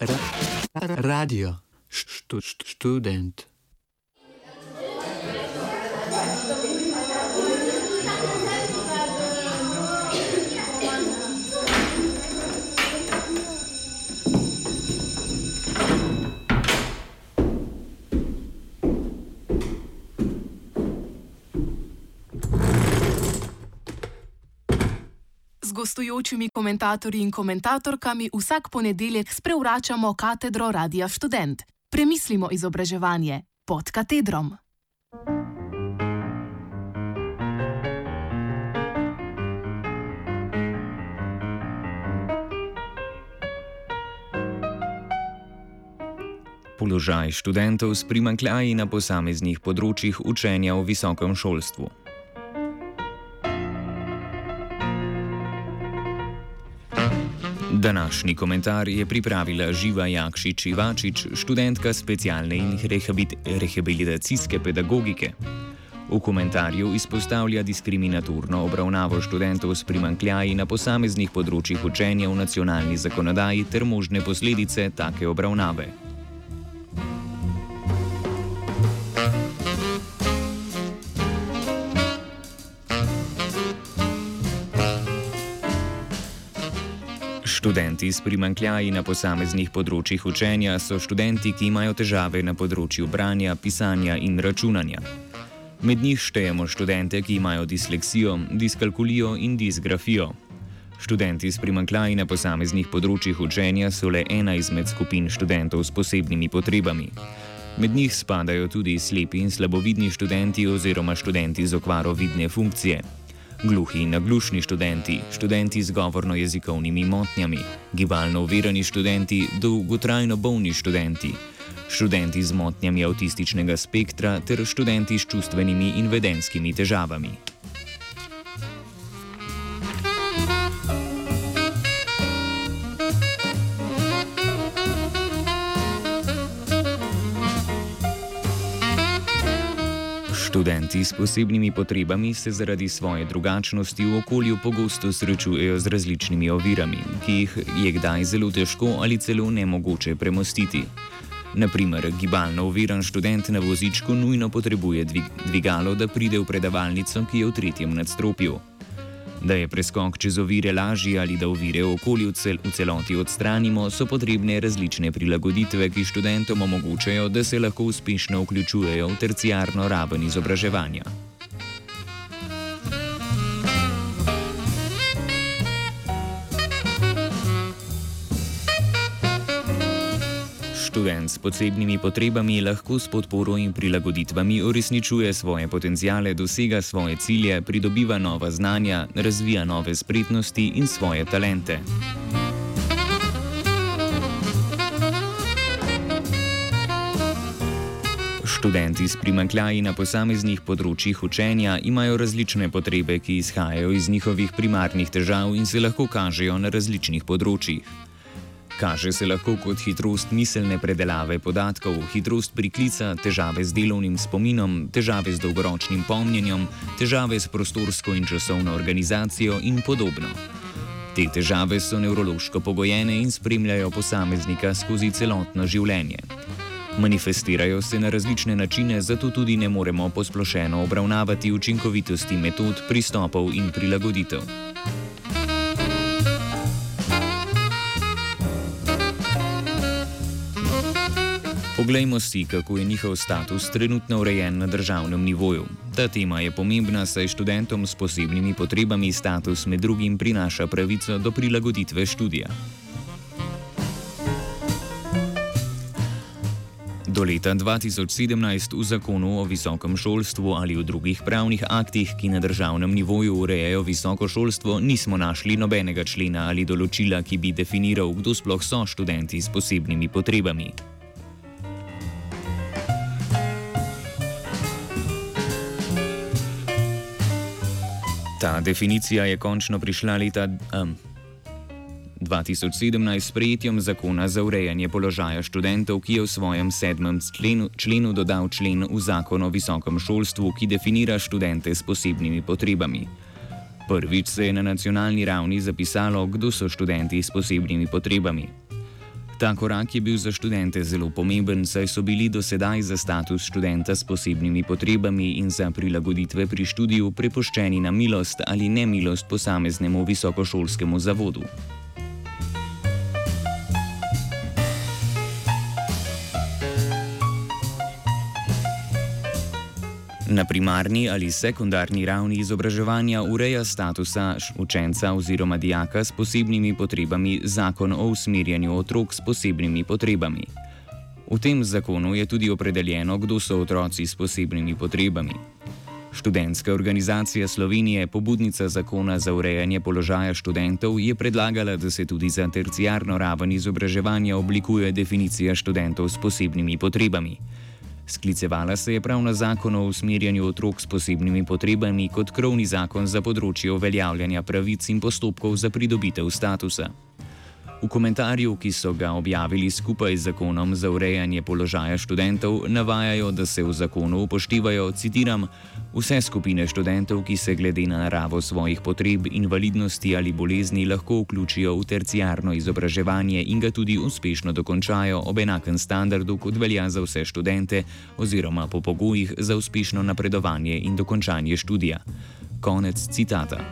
Ra radio, štu študent. Gostujočimi komentatorji in komentatorkami vsak ponedeljek sprevračamo katedro Radia Student. Premislimo izobraževanje pod katedrom. Položaj študentov s primankljaji na posameznih področjih učenja v visokem šolstvu. Današnji komentar je pripravila Živa Jakšič Ivačič, študentka specialne in rehabilitacijske pedagogike. V komentarju izpostavlja diskriminatorno obravnavo študentov s primankljaji na posameznih področjih učenja v nacionalni zakonodaji ter možne posledice take obravnave. Študenti s primankljaji na posameznih področjih učenja so študenti, ki imajo težave na področju branja, pisanja in računanja. Med njih štejemo študente, ki imajo disleksijo, diskalkulijo in disgrafijo. Študenti s primankljaji na posameznih področjih učenja so le ena izmed skupin študentov s posebnimi potrebami. Med njih spadajo tudi slepi in slabovidni študenti oziroma študenti z okvaro vidne funkcije gluhi in naglušni študenti, študenti z govorno-jezikovnimi motnjami, gibalno uvereni študenti, dolgotrajno bolni študenti, študenti z motnjami avtističnega spektra ter študenti s čustvenimi in vedenskimi težavami. Študenti s posebnimi potrebami se zaradi svoje drugačnosti v okolju pogosto srečujejo z različnimi ovirami, ki jih je kdaj zelo težko ali celo nemogoče premostiti. Naprimer, gibalno oviran študent na vozičku nujno potrebuje dvigalo, da pride v predavalnico, ki je v tretjem nadstropju. Da je preskok čez ovire lažji ali da ovire v okolju cel, v celoti odstranimo, so potrebne različne prilagoditve, ki študentom omogočajo, da se lahko uspešno vključujejo v terciarno raven izobraževanja. Študent s posebnimi potrebami lahko s podporo in prilagoditvami uresničuje svoje potencijale, dosega svoje cilje, pridobiva nova znanja, razvija nove spretnosti in svoje talente. Študenti s primankljaji na posameznih področjih učenja imajo različne potrebe, ki izhajajo iz njihovih primarnih težav in se lahko kažejo na različnih področjih. Kaže se lahko kot hitrost miselne predelave podatkov, hitrost priklica, težave z delovnim spominom, težave z dolgoročnim pomnjenjem, težave s prostorsko in časovno organizacijo in podobno. Te težave so nevrološko pogojene in spremljajo posameznika skozi celotno življenje. Manifestirajo se na različne načine, zato tudi ne moremo posplošeno obravnavati učinkovitosti metod, pristopov in prilagoditev. Poglejmo si, kako je njihov status trenutno urejen na državnem nivoju. Ta tema je pomembna, saj študentom s posebnimi potrebami status med drugim prinaša pravico do prilagoditve študija. Do leta 2017 v zakonu o visokem šolstvu ali v drugih pravnih aktih, ki na državnem nivoju urejajo visoko šolstvo, nismo našli nobenega člena ali določila, ki bi definiral, kdo sploh so študenti s posebnimi potrebami. Ta definicija je končno prišla leta um, 2017 s prijetjem zakona za urejanje položaja študentov, ki je v svojem sedmem členu, členu dodal člen v zakon o visokem šolstvu, ki definira študente s posebnimi potrebami. Prvič se je na nacionalni ravni zapisalo, kdo so študenti s posebnimi potrebami. Ta korak je bil za študente zelo pomemben, saj so bili do sedaj za status študenta s posebnimi potrebami in za prilagoditve pri študiju prepuščeni na milost ali nemilost posameznemu visokošolskemu zavodu. Na primarni ali sekundarni ravni izobraževanja ureja statusa učenca oziroma dijaka s posebnimi potrebami zakon o usmerjanju otrok s posebnimi potrebami. V tem zakonu je tudi opredeljeno, kdo so otroci s posebnimi potrebami. Študentska organizacija Slovenije, pobudnica zakona za urejanje položaja študentov, je predlagala, da se tudi za terciarno raven izobraževanja oblikuje definicija študentov s posebnimi potrebami. Sklicevala se je prav na zakon o usmerjanju otrok s posebnimi potrebami kot krovni zakon za področje uveljavljanja pravic in postopkov za pridobitev statusa. V komentarju, ki so ga objavili skupaj z zakonom za urejanje položaja študentov, navajajo, da se v zakonu upoštevajo, citiram, vse skupine študentov, ki se glede na naravo svojih potreb, invalidnosti ali bolezni lahko vključijo v terciarno izobraževanje in ga tudi uspešno dokončajo ob enakem standardu, kot velja za vse študente, oziroma po pogojih za uspešno napredovanje in dokončanje študija. Konec citata.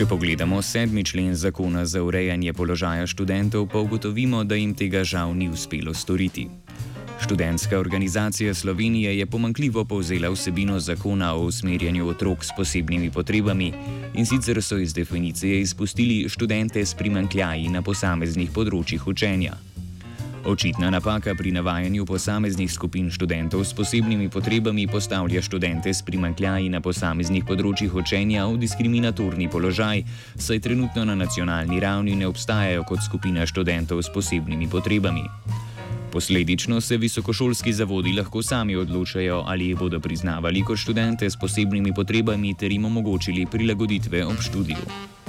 Če pogledamo sedmi člen zakona za urejanje položaja študentov, pa ugotovimo, da jim tega žal ni uspelo storiti. Študentska organizacija Slovenije je pomankljivo povzela vsebino zakona o usmerjanju otrok s posebnimi potrebami in sicer so iz definicije izpustili študente s primankljaji na posameznih področjih učenja. Očitna napaka pri navajanju posameznih skupin študentov s posebnimi potrebami postavlja študente s primankljaji na posameznih področjih učenja v diskriminatorni položaj, saj trenutno na nacionalni ravni ne obstajajo kot skupina študentov s posebnimi potrebami. Posledično se visokošolski zavodi lahko sami odločajo, ali jih bodo priznavali kot študente s posebnimi potrebami ter jim omogočili prilagoditve ob študiju.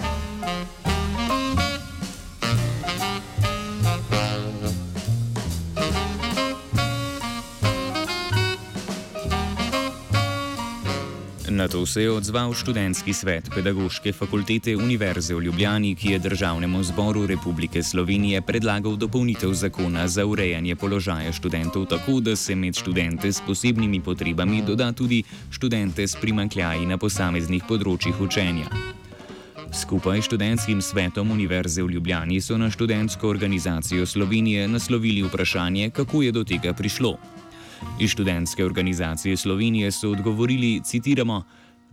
Na to se je odzval študentski svet Pedagoške fakultete Univerze v Ljubljani, ki je Državnemu zboru Republike Slovenije predlagal dopolnitev zakona za urejanje položaja študentov tako, da se med študente s posebnimi potrebami doda tudi študente s primankljaji na posameznih področjih učenja. Skupaj s študentskim svetom Univerze v Ljubljani so na študentsko organizacijo Slovenije naslovili vprašanje, kako je do tega prišlo. Iz študentske organizacije Slovenije so odgovorili, citiramo: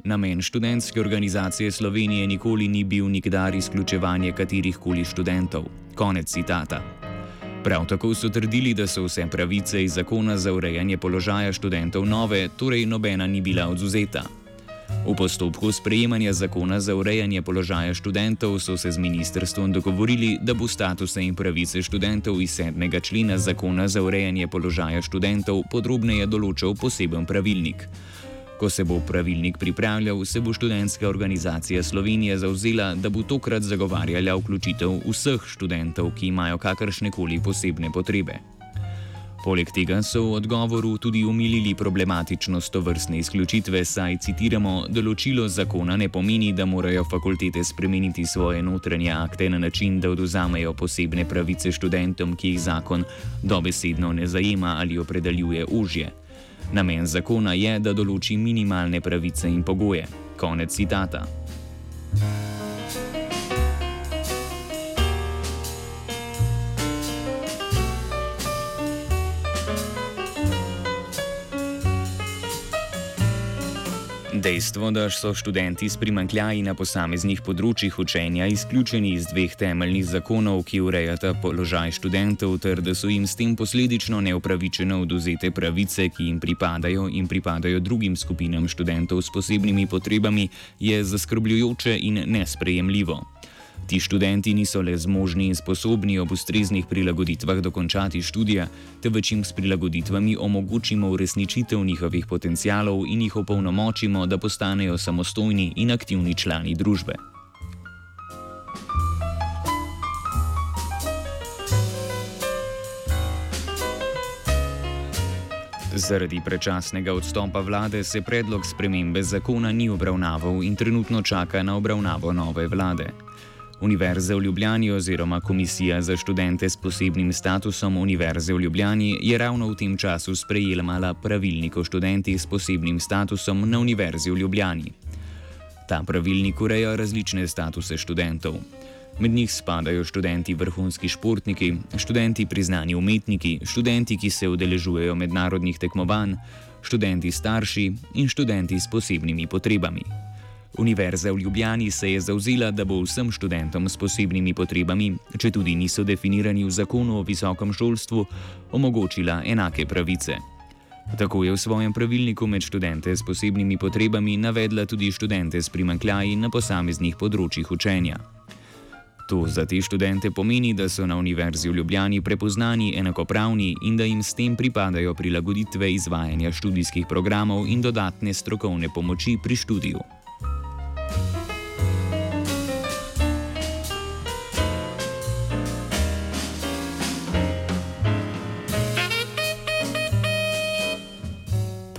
Namen študentske organizacije Slovenije nikoli ni bil nikdar izključevanje katerih koli študentov. Konec citata. Prav tako so trdili, da so vse pravice iz zakona za urejanje položaja študentov nove, torej nobena ni bila odzuzeta. V postopku sprejemanja zakona za urejanje položaja študentov so se z ministrstvom dogovorili, da bo statuse in pravice študentov iz 7. člena zakona za urejanje položaja študentov podrobneje določal poseben pravilnik. Ko se bo pravilnik pripravljal, se bo študentska organizacija Slovenije zauzela, da bo tokrat zagovarjala vključitev vseh študentov, ki imajo kakršne koli posebne potrebe. Poleg tega so v odgovoru tudi umilili problematičnost tovrstne izključitve, saj citiramo: Določilo zakona ne pomeni, da morajo fakultete spremeniti svoje notranje akte na način, da oduzamejo posebne pravice študentom, ki jih zakon dobesedno ne zajema ali opredeljuje užje. Namen zakona je, da določi minimalne pravice in pogoje. Konec citata. Dejstvo, da so študenti s primankljaji na posameznih področjih učenja izključeni iz dveh temeljnih zakonov, ki urejata položaj študentov, ter da so jim s tem posledično neupravičeno oduzete pravice, ki jim pripadajo in pripadajo drugim skupinam študentov s posebnimi potrebami, je zaskrbljujoče in nesprejemljivo. Ti študenti niso le zmožni in sposobni ob ustreznih prilagoditvah dokončati študija, temveč jim s prilagoditvami omogočimo uresničitev njihovih potencialov in jih opolnomočimo, da postanejo samostojni in aktivni člani družbe. Zaradi prečasnega odstopa vlade se predlog spremembe zakona ni obravnaval in trenutno čaka na obravnavo nove vlade. Univerza v Ljubljani oziroma Komisija za študente s posebnim statusom Univerze v Ljubljani je ravno v tem času sprejela pravilnik o študentih s posebnim statusom na Univerzi v Ljubljani. Ta pravilnik ureja različne statuse študentov. Med njih spadajo študenti vrhunski športniki, študenti priznani umetniki, študenti, ki se udeležujejo mednarodnih tekmovanj, študenti starši in študenti s posebnimi potrebami. Univerza v Ljubljani se je zauzela, da bo vsem študentom s posebnimi potrebami, če tudi niso definirani v zakonu o visokem šolstvu, omogočila enake pravice. Tako je v svojem pravilniku med študente s posebnimi potrebami navedla tudi študente s primankljaji na posameznih področjih učenja. To za te študente pomeni, da so na Univerzi v Ljubljani prepoznani enakopravni in da jim s tem pripadajo prilagoditve izvajanja študijskih programov in dodatne strokovne pomoči pri študiju.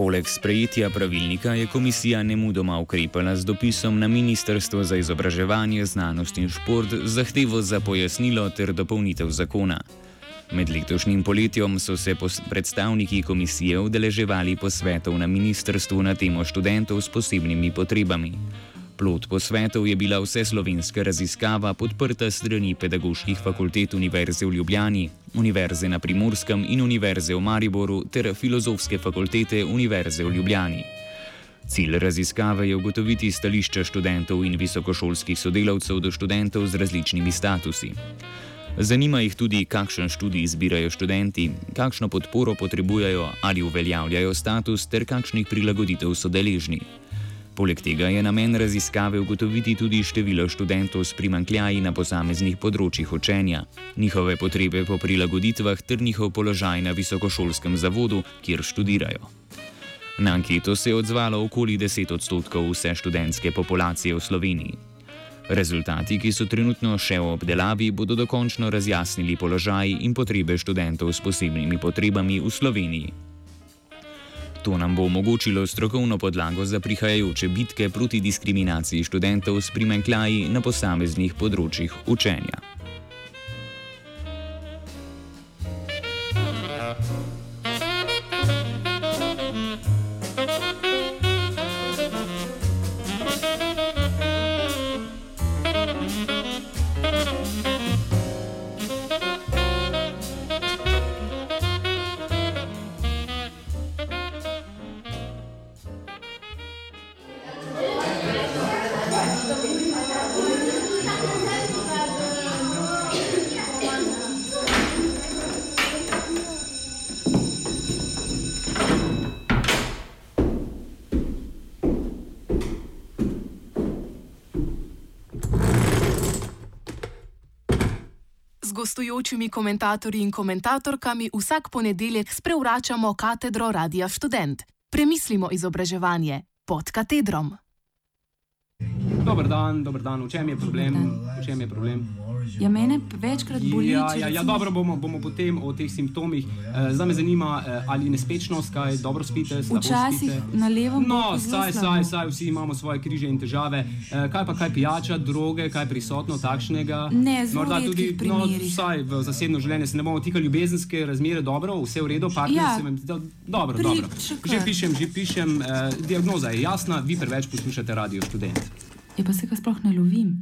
Poleg sprejetja pravilnika je komisija nemudoma ukrepala z dopisom na Ministrstvo za izobraževanje, znanost in šport z zahtevo za pojasnilo ter dopolnitev zakona. Med letošnjim poletjem so se predstavniki komisije udeleževali posvetov na ministrstvu na temo študentov s posebnimi potrebami. Plot posvetov je bila vseslovenska raziskava podprta strani pedagoških fakultet Univerze v Ljubljani, Univerze na Primorskem in Univerze v Mariboru ter Filozofske fakultete Univerze v Ljubljani. Cilj raziskave je ugotoviti stališča študentov in visokošolskih sodelavcev do študentov z različnimi statusi. Zanima jih tudi, kakšen študij izbirajo študenti, kakšno podporo potrebujejo ali uveljavljajo status ter kakšnih prilagoditev so deležni. Poleg tega je namen raziskave ugotoviti tudi število študentov s primankljaji na posameznih področjih učenja, njihove potrebe po prilagoditvah ter njihov položaj na visokošolskem zavodu, kjer študirajo. Na anketo se je odzvalo okoli 10 odstotkov vse študentske populacije v Sloveniji. Rezultati, ki so trenutno še v obdelavi, bodo dokončno razjasnili položaj in potrebe študentov s posebnimi potrebami v Sloveniji. To nam bo omogočilo strokovno podlago za prihajajoče bitke proti diskriminaciji študentov s primankljaji na posameznih področjih učenja. Gostujočimi komentatorji in komentatorkami vsak ponedeljek sprevračamo katedro Radia Student. Premislimo izobraževanje pod katedrom. Dober dan, dober dan. V čem je problem? V čem je problem? Ja, mene večkrat boli. Ja, ja, ja dobro, bomo, bomo potem o teh simptomih. Eh, zdaj me zanima, eh, ali nespečnost, kaj dobro spite. Včasih spite? na levo. No, saj, saj, saj, vsi imamo svoje križe in težave. Eh, kaj pa kaj pijača, droge, kaj prisotno takšnega? Ne, zelo tudi no, saj v zasebno življenje se ne bomo tikali ljubezenske razmere, dobro, vse v redu, partner ja. se vam zdi dobro. dobro. Že pišem, že pišem, eh, diagnoza je jasna, vi preveč poslušate radio študent. Ja, pa se ga sploh ne lovim.